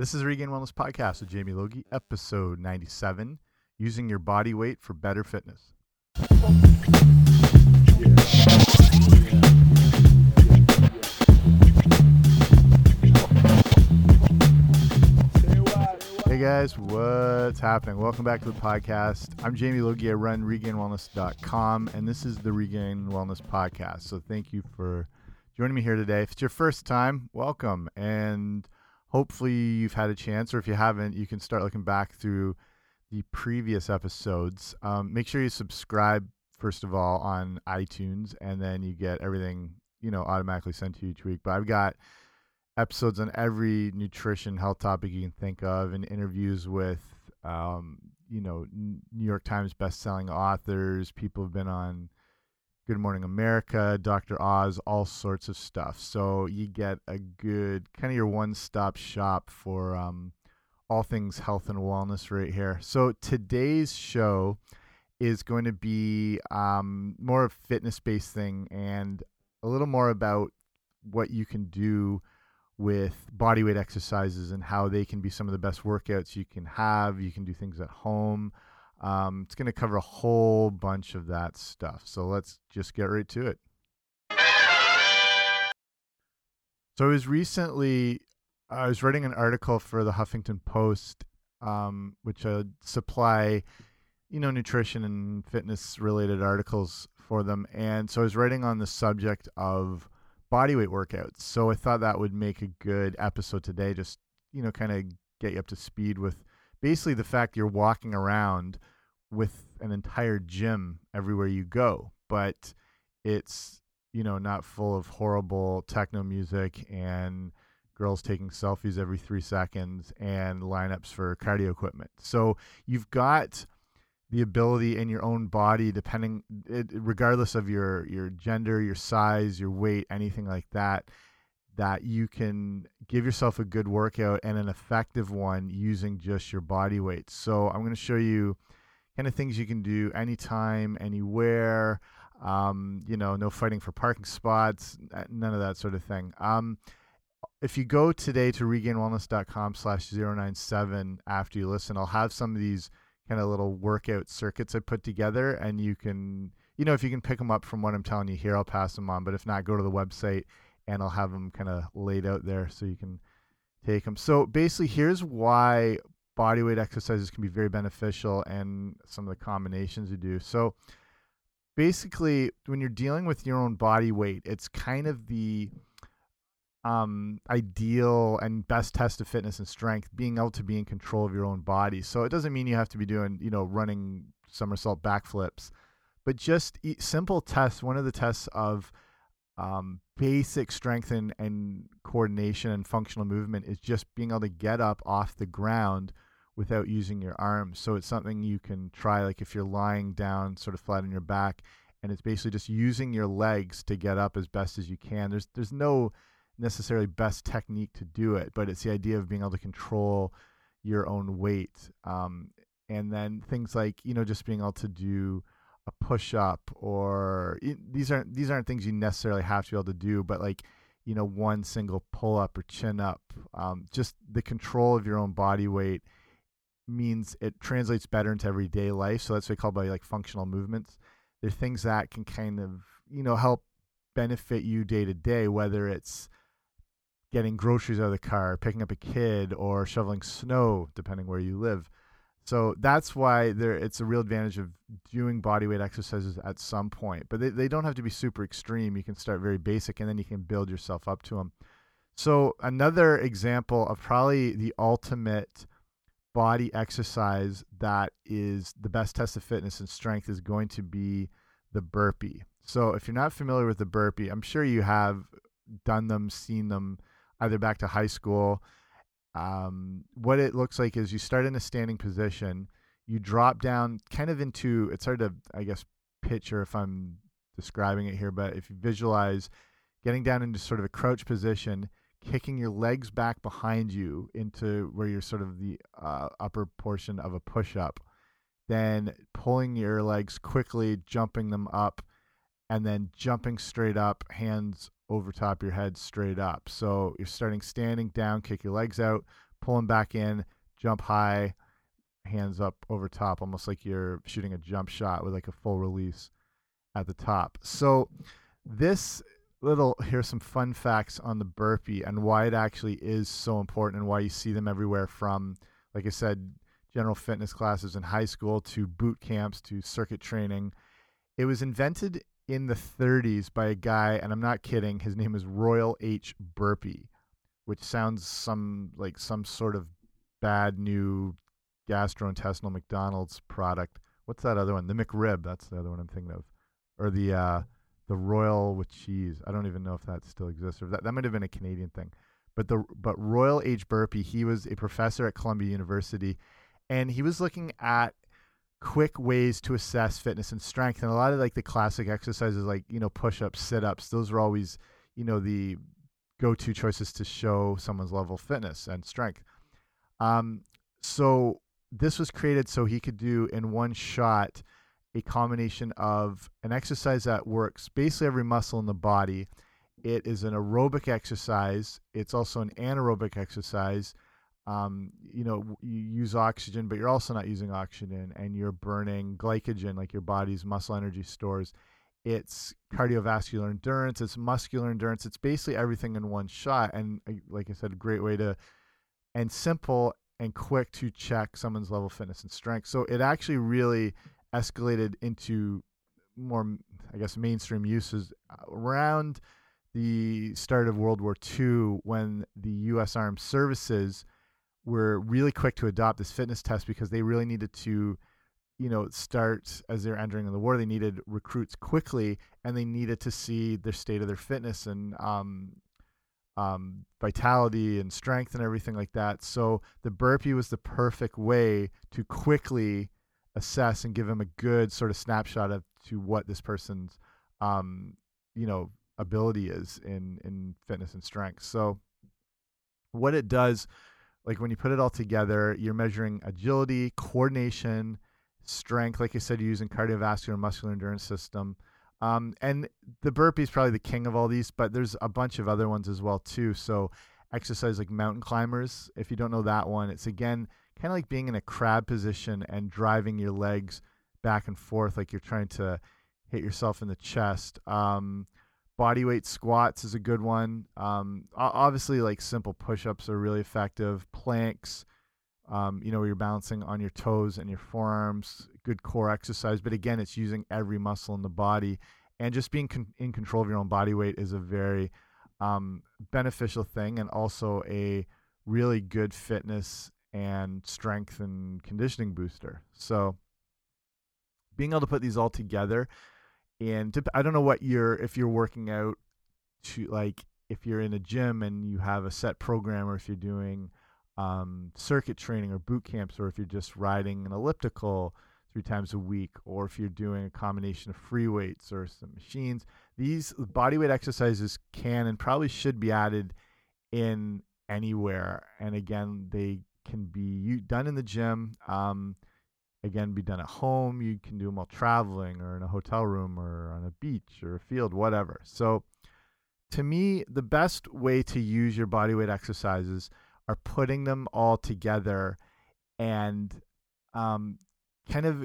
This is Regained Wellness Podcast with Jamie Logie, episode 97 Using Your Body Weight for Better Fitness. Hey guys, what's happening? Welcome back to the podcast. I'm Jamie Logie. I run regainedwellness.com, and this is the Regained Wellness Podcast. So thank you for joining me here today. If it's your first time, welcome. And hopefully you've had a chance, or if you haven't, you can start looking back through the previous episodes. Um, make sure you subscribe, first of all, on iTunes, and then you get everything, you know, automatically sent to you each week. But I've got episodes on every nutrition health topic you can think of and interviews with um, you know new york times best-selling authors people have been on good morning america dr oz all sorts of stuff so you get a good kind of your one-stop shop for um, all things health and wellness right here so today's show is going to be um, more of fitness-based thing and a little more about what you can do with body weight exercises and how they can be some of the best workouts you can have. You can do things at home. Um, it's going to cover a whole bunch of that stuff. So let's just get right to it. So I was recently, I was writing an article for the Huffington Post, um, which I supply, you know, nutrition and fitness related articles for them. And so I was writing on the subject of bodyweight workouts. So I thought that would make a good episode today. Just you know, kind of get you up to speed with basically the fact you're walking around with an entire gym everywhere you go, but it's you know not full of horrible techno music and girls taking selfies every three seconds and lineups for cardio equipment. So you've got the ability in your own body depending it, regardless of your your gender your size your weight anything like that that you can give yourself a good workout and an effective one using just your body weight so i'm going to show you kind of things you can do anytime anywhere um, you know no fighting for parking spots none of that sort of thing um, if you go today to regainedwellness.com slash 097 after you listen i'll have some of these kind of little workout circuits I put together, and you can, you know, if you can pick them up from what I'm telling you here, I'll pass them on. But if not, go to the website and I'll have them kind of laid out there so you can take them. So basically, here's why bodyweight exercises can be very beneficial and some of the combinations you do. So basically, when you're dealing with your own body weight, it's kind of the um, ideal and best test of fitness and strength, being able to be in control of your own body. So it doesn't mean you have to be doing, you know, running somersault backflips, but just simple tests. One of the tests of um, basic strength and, and coordination and functional movement is just being able to get up off the ground without using your arms. So it's something you can try, like if you're lying down, sort of flat on your back, and it's basically just using your legs to get up as best as you can. There's there's no necessarily best technique to do it, but it's the idea of being able to control your own weight. Um, and then things like you know just being able to do a push up or these aren't these aren't things you necessarily have to be able to do, but like you know one single pull up or chin up. Um, just the control of your own body weight means it translates better into everyday life. So that's what we call by like functional movements. They're things that can kind of you know help benefit you day to day, whether it's getting groceries out of the car, picking up a kid, or shoveling snow, depending where you live. So that's why there it's a real advantage of doing bodyweight exercises at some point. But they, they don't have to be super extreme. You can start very basic and then you can build yourself up to them. So another example of probably the ultimate body exercise that is the best test of fitness and strength is going to be the burpee. So if you're not familiar with the burpee, I'm sure you have done them, seen them either back to high school. Um, what it looks like is you start in a standing position, you drop down kind of into it's hard to I guess picture if I'm describing it here, but if you visualize getting down into sort of a crouch position, kicking your legs back behind you into where you're sort of the uh, upper portion of a push up, then pulling your legs quickly, jumping them up, and then jumping straight up, hands over top your head straight up. So you're starting standing down, kick your legs out, pull them back in, jump high, hands up over top, almost like you're shooting a jump shot with like a full release at the top. So this little here's some fun facts on the burpee and why it actually is so important and why you see them everywhere from like I said general fitness classes in high school to boot camps to circuit training. It was invented in the 30s by a guy and I'm not kidding, his name is Royal H Burpee, which sounds some like some sort of bad new gastrointestinal McDonald's product. What's that other one? The McRib, that's the other one I'm thinking of. Or the uh the Royal with cheese. I don't even know if that still exists or that that might have been a Canadian thing. But the but Royal H Burpee, he was a professor at Columbia University and he was looking at quick ways to assess fitness and strength and a lot of like the classic exercises like, you know, push-ups, sit-ups, those are always, you know, the go-to choices to show someone's level of fitness and strength. Um so this was created so he could do in one shot a combination of an exercise that works basically every muscle in the body. It is an aerobic exercise. It's also an anaerobic exercise. Um, you know, you use oxygen, but you're also not using oxygen, and you're burning glycogen, like your body's muscle energy stores. It's cardiovascular endurance. It's muscular endurance. It's basically everything in one shot. And like I said, a great way to and simple and quick to check someone's level of fitness and strength. So it actually really escalated into more, I guess, mainstream uses around the start of World War II when the U.S. Armed Services were really quick to adopt this fitness test because they really needed to, you know, start as they're entering the war. They needed recruits quickly, and they needed to see the state of their fitness and um, um, vitality and strength and everything like that. So the burpee was the perfect way to quickly assess and give them a good sort of snapshot of to what this person's, um, you know, ability is in in fitness and strength. So what it does, like when you put it all together, you're measuring agility, coordination, strength. Like I said, you're using cardiovascular and muscular endurance system. Um, and the burpee is probably the king of all these, but there's a bunch of other ones as well too. So exercise like mountain climbers. If you don't know that one, it's again kind of like being in a crab position and driving your legs back and forth like you're trying to hit yourself in the chest. Um, body weight squats is a good one. Um, obviously, like simple push ups are really effective. Planks, um, you know, where you're balancing on your toes and your forearms, good core exercise. But again, it's using every muscle in the body. And just being con in control of your own body weight is a very um, beneficial thing and also a really good fitness and strength and conditioning booster. So being able to put these all together and to, I don't know what you're if you're working out to like if you're in a gym and you have a set program or if you're doing um, circuit training or boot camps, or if you're just riding an elliptical three times a week, or if you're doing a combination of free weights or some machines. These bodyweight exercises can and probably should be added in anywhere. And again, they can be done in the gym. Um, again, be done at home. You can do them while traveling, or in a hotel room, or on a beach, or a field, whatever. So, to me, the best way to use your bodyweight exercises are putting them all together and um, kind of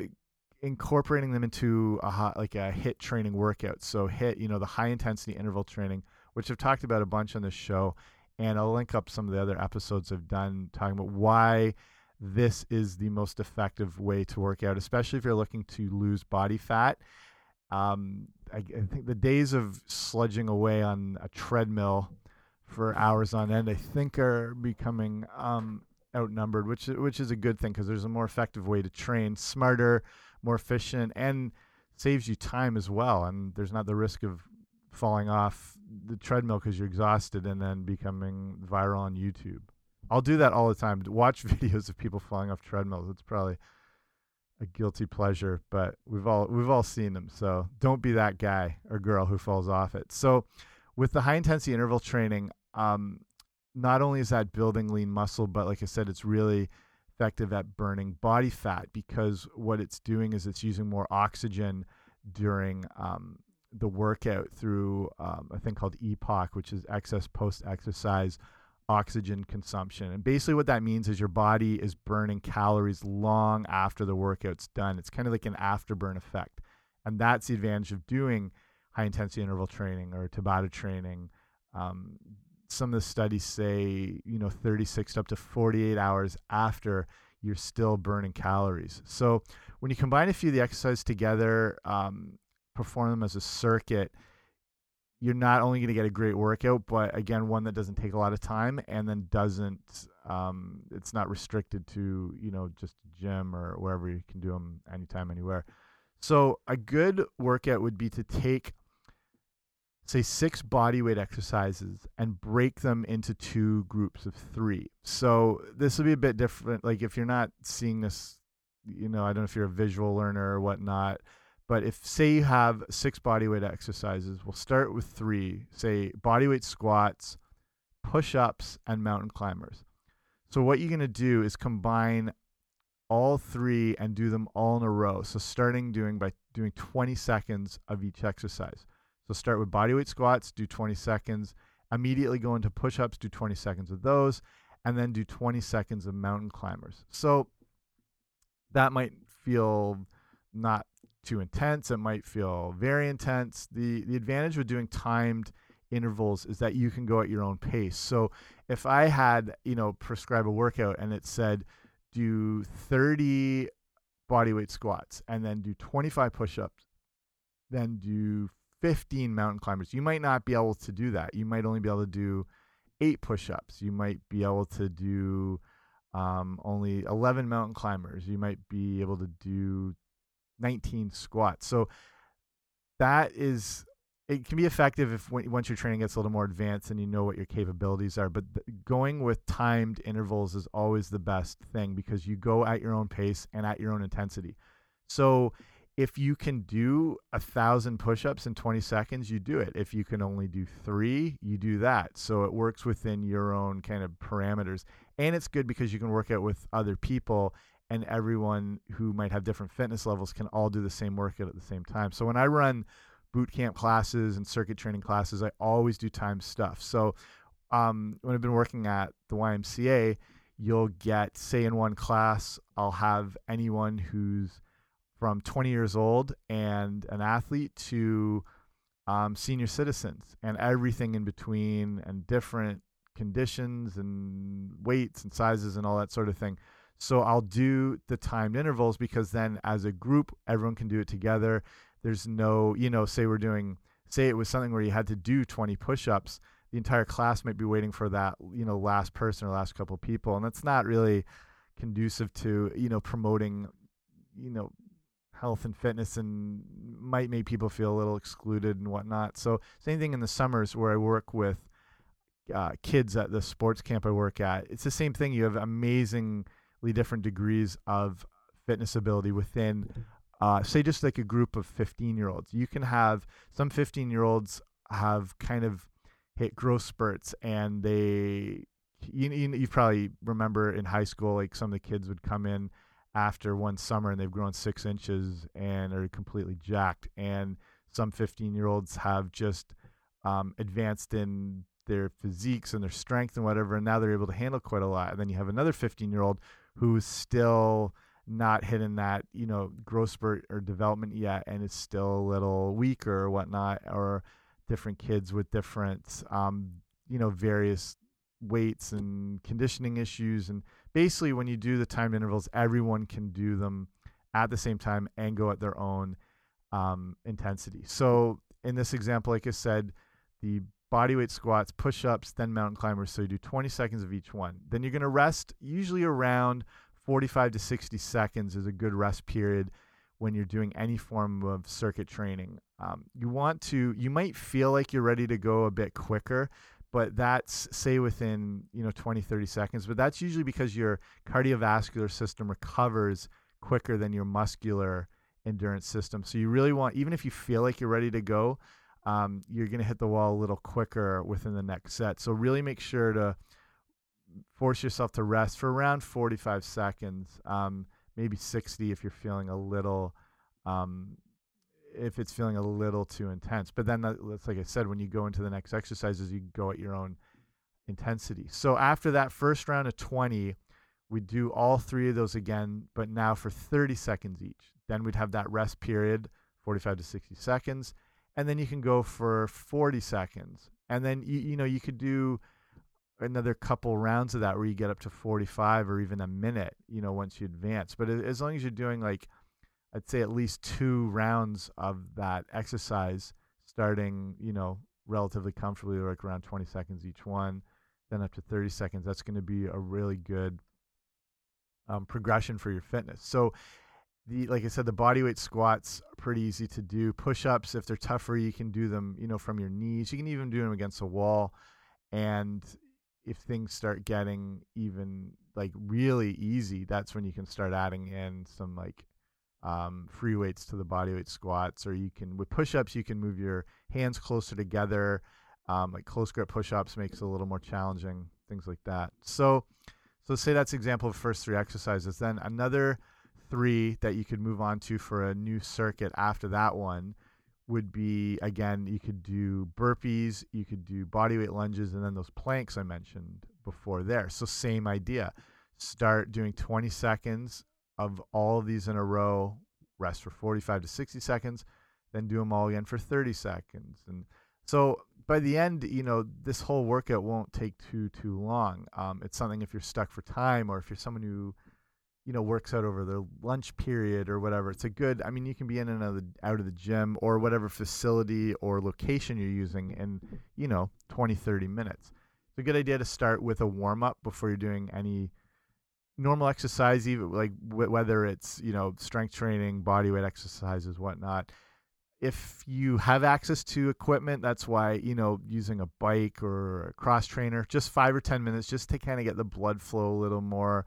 incorporating them into a hot, like a HIIT training workout. So HIIT, you know, the high intensity interval training, which I've talked about a bunch on this show, and I'll link up some of the other episodes I've done talking about why this is the most effective way to work out, especially if you're looking to lose body fat. Um, I, I think the days of sludging away on a treadmill for hours on end, I think are becoming um, outnumbered, which which is a good thing because there's a more effective way to train, smarter, more efficient, and saves you time as well. And there's not the risk of falling off the treadmill because you're exhausted and then becoming viral on YouTube. I'll do that all the time. Watch videos of people falling off treadmills. It's probably a guilty pleasure, but we've all we've all seen them. So don't be that guy or girl who falls off it. So with the high intensity interval training, um, not only is that building lean muscle, but like I said, it's really effective at burning body fat because what it's doing is it's using more oxygen during um, the workout through um, a thing called EPOC, which is excess post exercise oxygen consumption. And basically, what that means is your body is burning calories long after the workout's done. It's kind of like an afterburn effect. And that's the advantage of doing high intensity interval training or Tabata training. Um, some of the studies say, you know, 36 up to 48 hours after you're still burning calories. So when you combine a few of the exercises together, um, perform them as a circuit, you're not only going to get a great workout, but again, one that doesn't take a lot of time and then doesn't, um, it's not restricted to, you know, just a gym or wherever you can do them anytime, anywhere. So a good workout would be to take, say, six body weight exercises and break them into two groups of three. So this will be a bit different. Like if you're not seeing this, you know, I don't know if you're a visual learner or whatnot but if, say, you have six bodyweight exercises, we'll start with three, say, bodyweight squats, push ups, and mountain climbers. So, what you're going to do is combine all three and do them all in a row. So, starting doing by doing 20 seconds of each exercise. So, start with bodyweight squats, do 20 seconds, immediately go into push ups, do 20 seconds of those, and then do 20 seconds of mountain climbers. So, that might feel not too intense. It might feel very intense. The the advantage with doing timed intervals is that you can go at your own pace. So if I had, you know, prescribe a workout and it said do 30 bodyweight squats and then do 25 push-ups, then do 15 mountain climbers. You might not be able to do that. You might only be able to do 8 push-ups. You might be able to do um, only 11 mountain climbers. You might be able to do 19 squats. So that is it can be effective if once your training gets a little more advanced and you know what your capabilities are. But going with timed intervals is always the best thing because you go at your own pace and at your own intensity. So if you can do a thousand push-ups in 20 seconds, you do it. If you can only do three, you do that. So it works within your own kind of parameters, and it's good because you can work out with other people and everyone who might have different fitness levels can all do the same workout at the same time. So when I run boot camp classes and circuit training classes, I always do time stuff. So um, when I've been working at the YMCA, you'll get, say, in one class, I'll have anyone who's from 20 years old and an athlete to um, senior citizens and everything in between and different conditions and weights and sizes and all that sort of thing. So I'll do the timed intervals because then as a group, everyone can do it together. There's no, you know, say we're doing, say it was something where you had to do 20 push ups, the entire class might be waiting for that, you know, last person or last couple people. And that's not really conducive to, you know, promoting, you know, health and fitness and might make people feel a little excluded and whatnot. So, same thing in the summers where I work with uh, kids at the sports camp I work at. It's the same thing. You have amazing different degrees of fitness ability within uh, say just like a group of 15 year olds you can have some 15 year olds have kind of hit growth spurts and they you, you, you probably remember in high school like some of the kids would come in after one summer and they've grown six inches and are completely jacked. And some 15 year olds have just um, advanced in their physiques and their strength and whatever and now they're able to handle quite a lot. And then you have another 15 year old who's still not hitting that you know growth spurt or development yet and is still a little weaker or whatnot or different kids with different um, you know various weights and conditioning issues. And basically when you do the timed intervals everyone can do them at the same time and go at their own um, intensity. So in this example like i said the bodyweight squats, push ups, then mountain climbers. So you do 20 seconds of each one. Then you're going to rest, usually around 45 to 60 seconds is a good rest period when you're doing any form of circuit training. Um, you want to, you might feel like you're ready to go a bit quicker, but that's say within, you know, 20, 30 seconds. But that's usually because your cardiovascular system recovers quicker than your muscular endurance system. So you really want, even if you feel like you're ready to go, um, you're going to hit the wall a little quicker within the next set. So really make sure to force yourself to rest for around 45 seconds, um, maybe 60 if you're feeling a little, um, if it's feeling a little too intense. But then that, that's like I said, when you go into the next exercises, you go at your own intensity. So after that first round of 20, we do all three of those again, but now for 30 seconds each. Then we'd have that rest period, 45 to 60 seconds, and then you can go for 40 seconds. And then you you know, you could do another couple rounds of that where you get up to 45 or even a minute, you know, once you advance. But as long as you're doing like I'd say at least two rounds of that exercise starting, you know, relatively comfortably like around 20 seconds each one, then up to 30 seconds, that's going to be a really good um, progression for your fitness. So the like I said, the body weight squats are pretty easy to do. Push ups, if they're tougher, you can do them, you know, from your knees. You can even do them against a wall. And if things start getting even like really easy, that's when you can start adding in some like um, free weights to the body weight squats. Or you can with push ups, you can move your hands closer together. Um, like close grip push ups makes it a little more challenging, things like that. So so say that's example of first three exercises. Then another three that you could move on to for a new circuit after that one would be again you could do burpees, you could do bodyweight lunges, and then those planks I mentioned before there. So same idea. Start doing 20 seconds of all of these in a row, rest for 45 to 60 seconds, then do them all again for 30 seconds. And so by the end, you know, this whole workout won't take too too long. Um, it's something if you're stuck for time or if you're someone who, you know, works out over the lunch period or whatever. It's a good. I mean, you can be in and out of the, out of the gym or whatever facility or location you're using in, you know, 20, 30 minutes. It's a good idea to start with a warm up before you're doing any normal exercise, even like whether it's you know strength training, body weight exercises, whatnot if you have access to equipment, that's why, you know, using a bike or a cross trainer, just five or 10 minutes just to kind of get the blood flow a little more,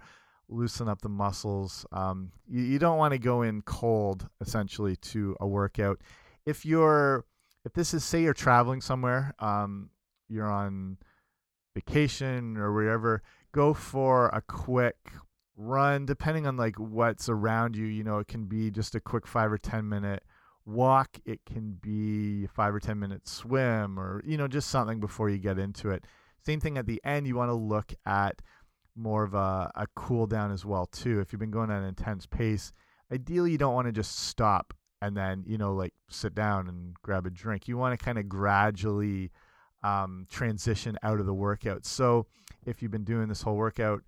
loosen up the muscles. Um, you, you don't want to go in cold essentially to a workout. If you're, if this is, say you're traveling somewhere, um, you're on vacation or wherever, go for a quick run, depending on like what's around you. You know, it can be just a quick five or 10 minute walk it can be five or ten minute swim or you know just something before you get into it same thing at the end you want to look at more of a, a cool down as well too. If you've been going at an intense pace ideally you don't want to just stop and then you know like sit down and grab a drink. You want to kind of gradually um, transition out of the workout. So if you've been doing this whole workout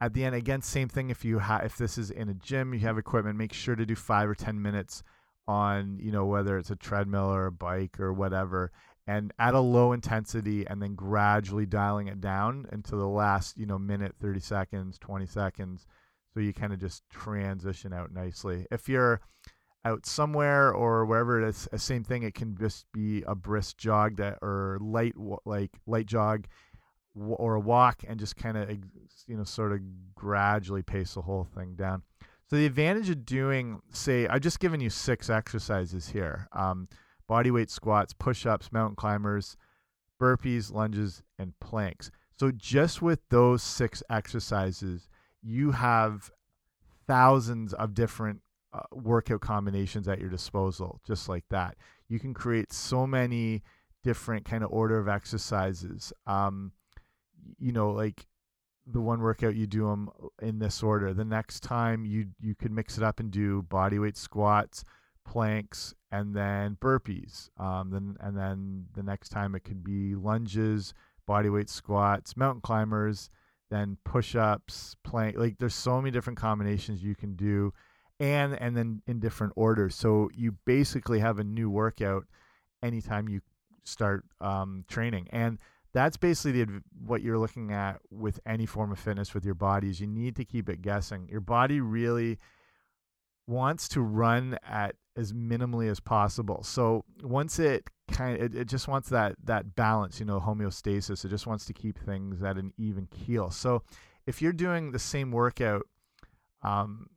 at the end again same thing if you if this is in a gym you have equipment make sure to do five or ten minutes on you know whether it's a treadmill or a bike or whatever and at a low intensity and then gradually dialing it down into the last you know minute 30 seconds 20 seconds. So you kind of just transition out nicely. If you're out somewhere or wherever it is the same thing it can just be a brisk jog that or light like light jog or a walk and just kind of you know sort of gradually pace the whole thing down. So the advantage of doing, say, I've just given you six exercises here: um, body weight squats, push-ups, mountain climbers, burpees, lunges, and planks. So just with those six exercises, you have thousands of different uh, workout combinations at your disposal, just like that. You can create so many different kind of order of exercises. Um, you know, like the one workout you do them in this order. The next time you you could mix it up and do body weight squats, planks, and then burpees. Um, then and then the next time it could be lunges, body weight squats, mountain climbers, then push-ups, plank. Like there's so many different combinations you can do, and and then in different orders. So you basically have a new workout anytime you start um, training and that's basically the, what you're looking at with any form of fitness with your body is you need to keep it guessing your body really wants to run at as minimally as possible. So once it kind of it, it just wants that that balance you know homeostasis. It just wants to keep things at an even keel. So if you're doing the same workout um,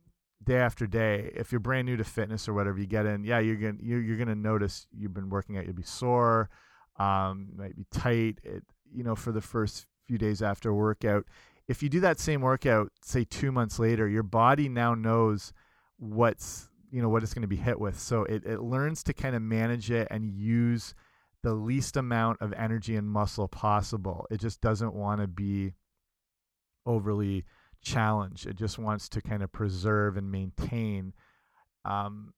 day after day if you're brand new to fitness or whatever you get in yeah you're gonna you're, you're gonna notice you've been working out. You'll be sore um, might be tight, it, you know, for the first few days after workout. If you do that same workout, say two months later, your body now knows what's, you know, what it's going to be hit with. So it, it learns to kind of manage it and use the least amount of energy and muscle possible. It just doesn't want to be overly challenged. It just wants to kind of preserve and maintain. Um,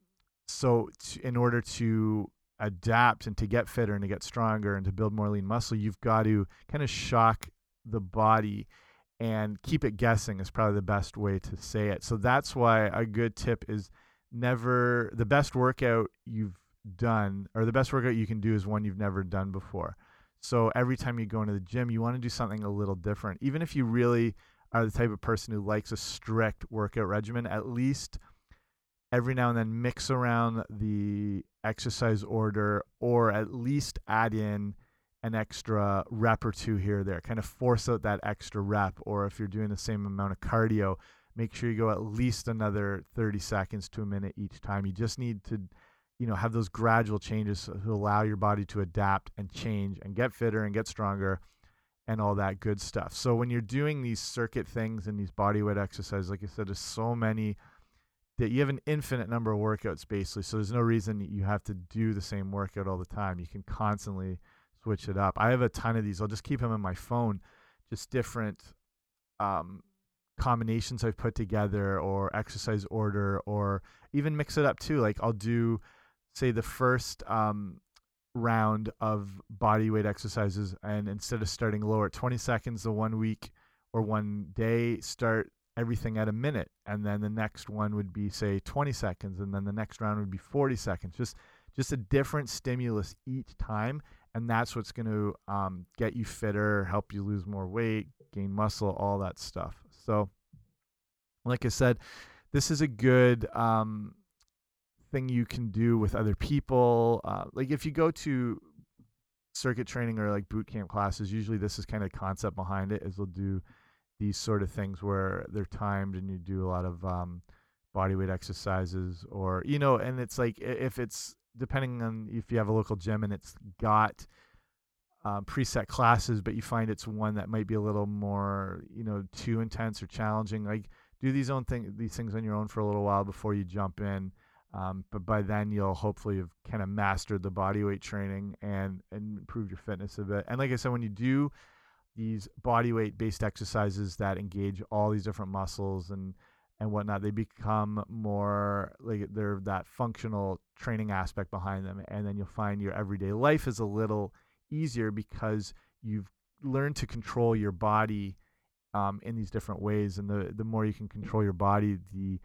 so, in order to adapt and to get fitter and to get stronger and to build more lean muscle, you've got to kind of shock the body and keep it guessing is probably the best way to say it. So that's why a good tip is never the best workout you've done or the best workout you can do is one you've never done before. So every time you go into the gym, you want to do something a little different. Even if you really are the type of person who likes a strict workout regimen, at least every now and then mix around the exercise order or at least add in an extra rep or two here or there. Kind of force out that extra rep. Or if you're doing the same amount of cardio, make sure you go at least another 30 seconds to a minute each time. You just need to, you know, have those gradual changes to allow your body to adapt and change and get fitter and get stronger and all that good stuff. So when you're doing these circuit things and these body weight exercises, like I said, there's so many that you have an infinite number of workouts basically. So there's no reason you have to do the same workout all the time. You can constantly switch it up. I have a ton of these. I'll just keep them in my phone, just different um, combinations I've put together or exercise order or even mix it up too. Like I'll do, say, the first um, round of body weight exercises, and instead of starting lower at 20 seconds the one week or one day, start everything at a minute. And then the next one would be, say, 20 seconds. And then the next round would be 40 seconds. Just just a different stimulus each time and that's what's going to um, get you fitter help you lose more weight gain muscle all that stuff so, like I said, this is a good um, thing you can do with other people. Uh, like if you go to circuit training or like boot camp classes, usually this is kind of the concept behind it. Is they'll do these sort of things where they're timed and you do a lot of um, body weight exercises or you know, and it's like if it's depending on if you have a local gym and it's got um, preset classes, but you find it's one that might be a little more, you know, too intense or challenging. Like do these own thing, these things on your own for a little while before you jump in. Um, but by then you'll hopefully have kind of mastered the body weight training and and improved your fitness a bit. And like I said, when you do these body weight based exercises that engage all these different muscles and and whatnot, they become more like they're that functional training aspect behind them. And then you'll find your everyday life is a little easier because you've learned to control your body um, in these different ways, and the the more you can control your body, the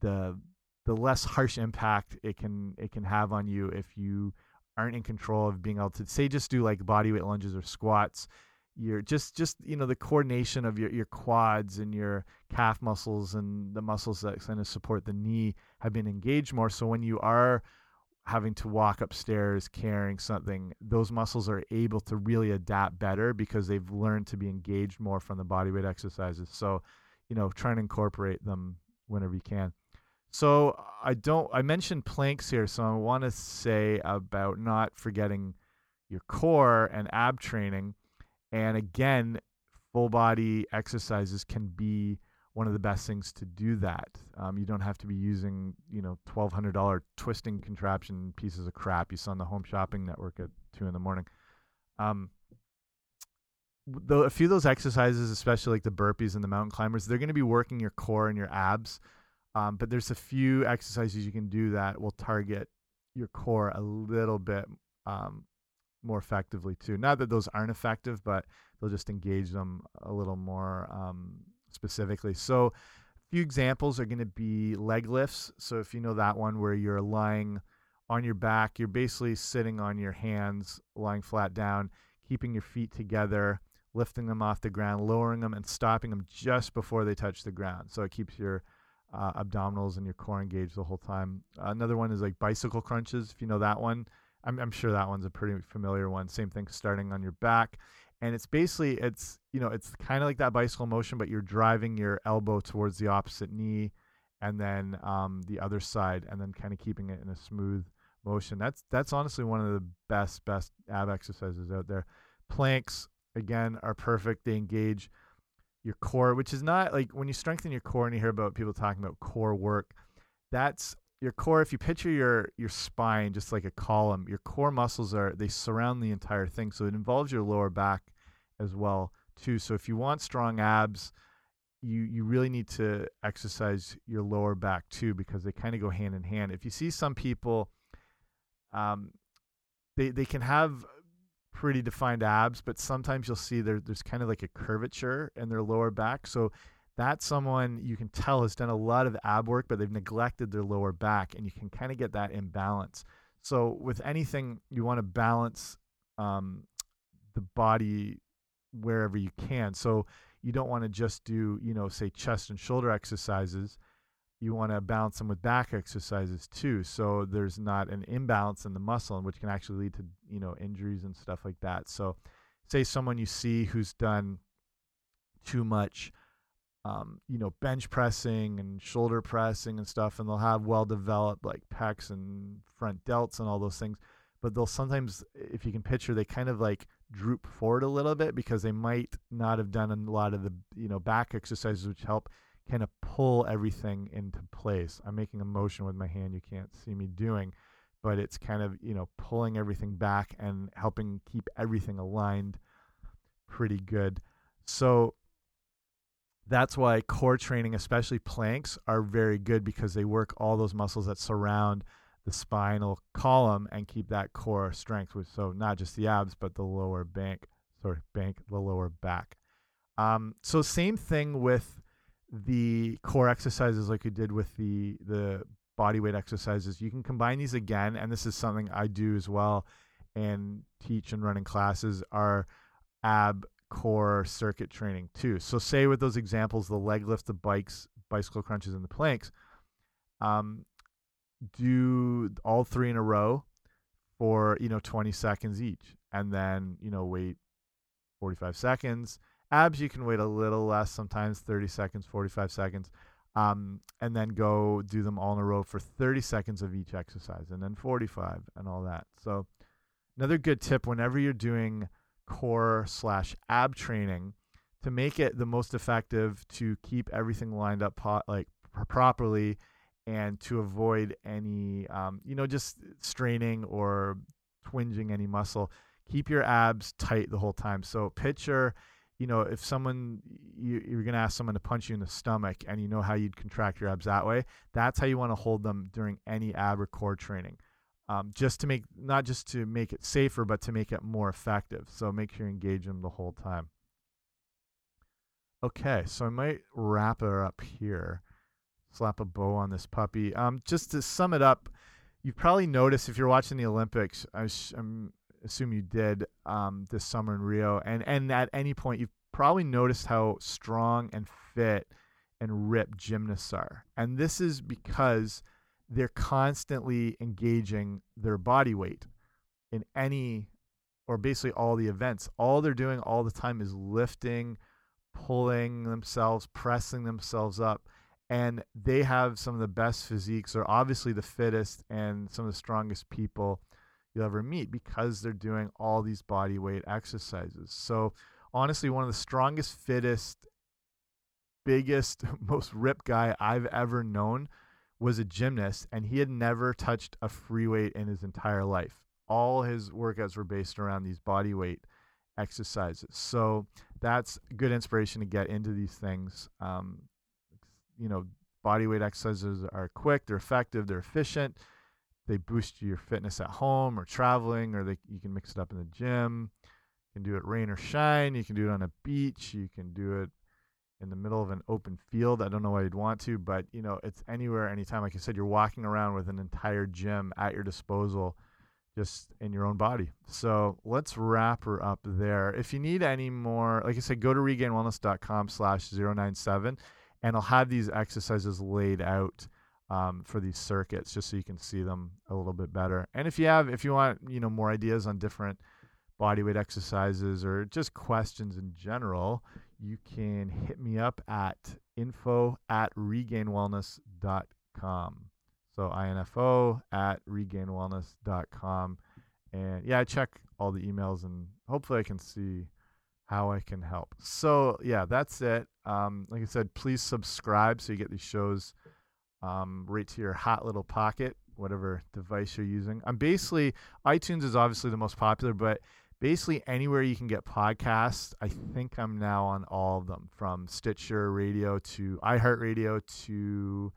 the the less harsh impact it can it can have on you if you aren't in control of being able to say just do like body weight lunges or squats. You're just just you know the coordination of your your quads and your calf muscles and the muscles that kind of support the knee have been engaged more. So when you are having to walk upstairs carrying something, those muscles are able to really adapt better because they've learned to be engaged more from the body weight exercises. So, you know, try and incorporate them whenever you can. So I don't I mentioned planks here, so I want to say about not forgetting your core and ab training. And again, full body exercises can be one of the best things to do that. Um, you don't have to be using, you know, twelve hundred dollar twisting contraption pieces of crap you saw on the Home Shopping Network at two in the morning. Um, the, a few of those exercises, especially like the burpees and the mountain climbers, they're going to be working your core and your abs. Um, but there's a few exercises you can do that will target your core a little bit um, more effectively too. Not that those aren't effective, but they'll just engage them a little more um, specifically. So, a few examples are going to be leg lifts. So, if you know that one where you're lying on your back, you're basically sitting on your hands, lying flat down, keeping your feet together, lifting them off the ground, lowering them, and stopping them just before they touch the ground. So, it keeps your uh, abdominals and your core engaged the whole time. Another one is like bicycle crunches. If you know that one, I'm, I'm sure that one's a pretty familiar one. Same thing, starting on your back and it's basically it's you know it's kind of like that bicycle motion but you're driving your elbow towards the opposite knee and then um, the other side and then kind of keeping it in a smooth motion. That's that's honestly one of the best best ab exercises out there. Planks again are perfect. They engage your core which is not like when you strengthen your core and you hear about people talking about core work that's your core, if you picture your your spine just like a column, your core muscles are they surround the entire thing. So it involves your lower back as well too. So if you want strong abs, you you really need to exercise your lower back too because they kind of go hand in hand. If you see some people, um, they they can have pretty defined abs, but sometimes you'll see there there's kind of like a curvature in their lower back. So that's someone you can tell has done a lot of ab work, but they've neglected their lower back, and you can kind of get that imbalance. So with anything, you want to balance um, the body wherever you can. So you don't want to just do, you know, say chest and shoulder exercises. You want to balance them with back exercises too. So there's not an imbalance in the muscle, which can actually lead to, you know, injuries and stuff like that. So, say someone you see who's done too much, um, you know, bench pressing and shoulder pressing and stuff, and they'll have well developed like pecs and front delts and all those things. But they'll sometimes, if you can picture, they kind of like droop forward a little bit because they might not have done a lot of the you know back exercises which help kind of pull everything into place. I'm making a motion with my hand you can't see me doing, but it's kind of you know pulling everything back and helping keep everything aligned pretty good. So that's why core training, especially planks, are very good because they work all those muscles that surround the spinal column and keep that core strength with so not just the abs but the lower bank sorry bank the lower back. Um, so same thing with the core exercises like you did with the the body weight exercises. You can combine these again and this is something i do as well and teach and running classes are ab core circuit training too. So say with those examples the leg lift the bikes bicycle crunches and the planks um, do all three in a row for you know 20 seconds each and then you know wait 45 seconds. Abs you can wait a little less sometimes 30 seconds 45 seconds um, and then go do them all in a row for 30 seconds of each exercise and then 45 and all that. So another good tip whenever you're doing core slash ab training to make it the most effective to keep everything lined up like properly and to avoid any, um, you know, just straining or twinging any muscle. Keep your abs tight the whole time. So picture, you know, if someone you, you're going to ask someone to punch you in the stomach, and you know how you'd contract your abs that way. That's how you want to hold them during any ab or core training. Um, just to make not just to make it safer, but to make it more effective. So make sure you engage them the whole time. Okay, so I might wrap her up here slap a bow on this puppy. Um, just to sum it up, you've probably noticed if you're watching the Olympics, I am assume you did um, this summer in Rio, and and at any point you've probably noticed how strong and fit and ripped gymnasts are, and this is because they're constantly engaging their body weight in any or basically all the events. All they're doing all the time is lifting, pulling themselves, pressing themselves up and they have some of the best physiques. They're obviously the fittest and some of the strongest people you'll ever meet because they're doing all these body weight exercises. So, honestly, one of the strongest, fittest, biggest, most ripped guy I've ever known was a gymnast, and he had never touched a free weight in his entire life. All his workouts were based around these body weight exercises. So, that's good inspiration to get into these things. Um, you know, body weight exercises are quick, they're effective, they're efficient. They boost your fitness at home or traveling, or they, you can mix it up in the gym. You can do it rain or shine. You can do it on a beach. You can do it in the middle of an open field. I don't know why you'd want to, but you know, it's anywhere, anytime. Like I said, you're walking around with an entire gym at your disposal just in your own body. So let's wrap her up there. If you need any more, like I said, go to regainedwellness.com slash 097 and I'll have these exercises laid out um, for these circuits just so you can see them a little bit better. And if you have, if you want, you know, more ideas on different bodyweight exercises or just questions in general, you can hit me up at info at regainedwellness.com. So info at regainedwellness.com. And yeah, I check all the emails and hopefully I can see how I can help. So yeah, that's it. Um, like I said, please subscribe so you get these shows um, right to your hot little pocket, whatever device you're using. I'm basically iTunes is obviously the most popular, but basically anywhere you can get podcasts, I think I'm now on all of them, from Stitcher Radio to iHeartRadio to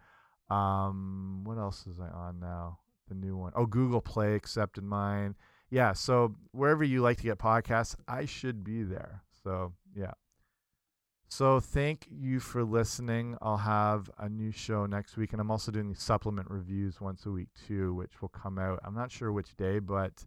um, what else is I on now? The new one. Oh, Google Play accepted mine. Yeah, so wherever you like to get podcasts, I should be there. So yeah. So thank you for listening. I'll have a new show next week, and I'm also doing supplement reviews once a week too, which will come out. I'm not sure which day, but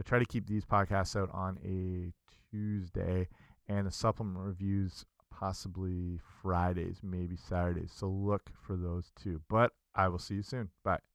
I try to keep these podcasts out on a Tuesday, and the supplement reviews possibly Fridays, maybe Saturdays. So look for those too. But I will see you soon. Bye.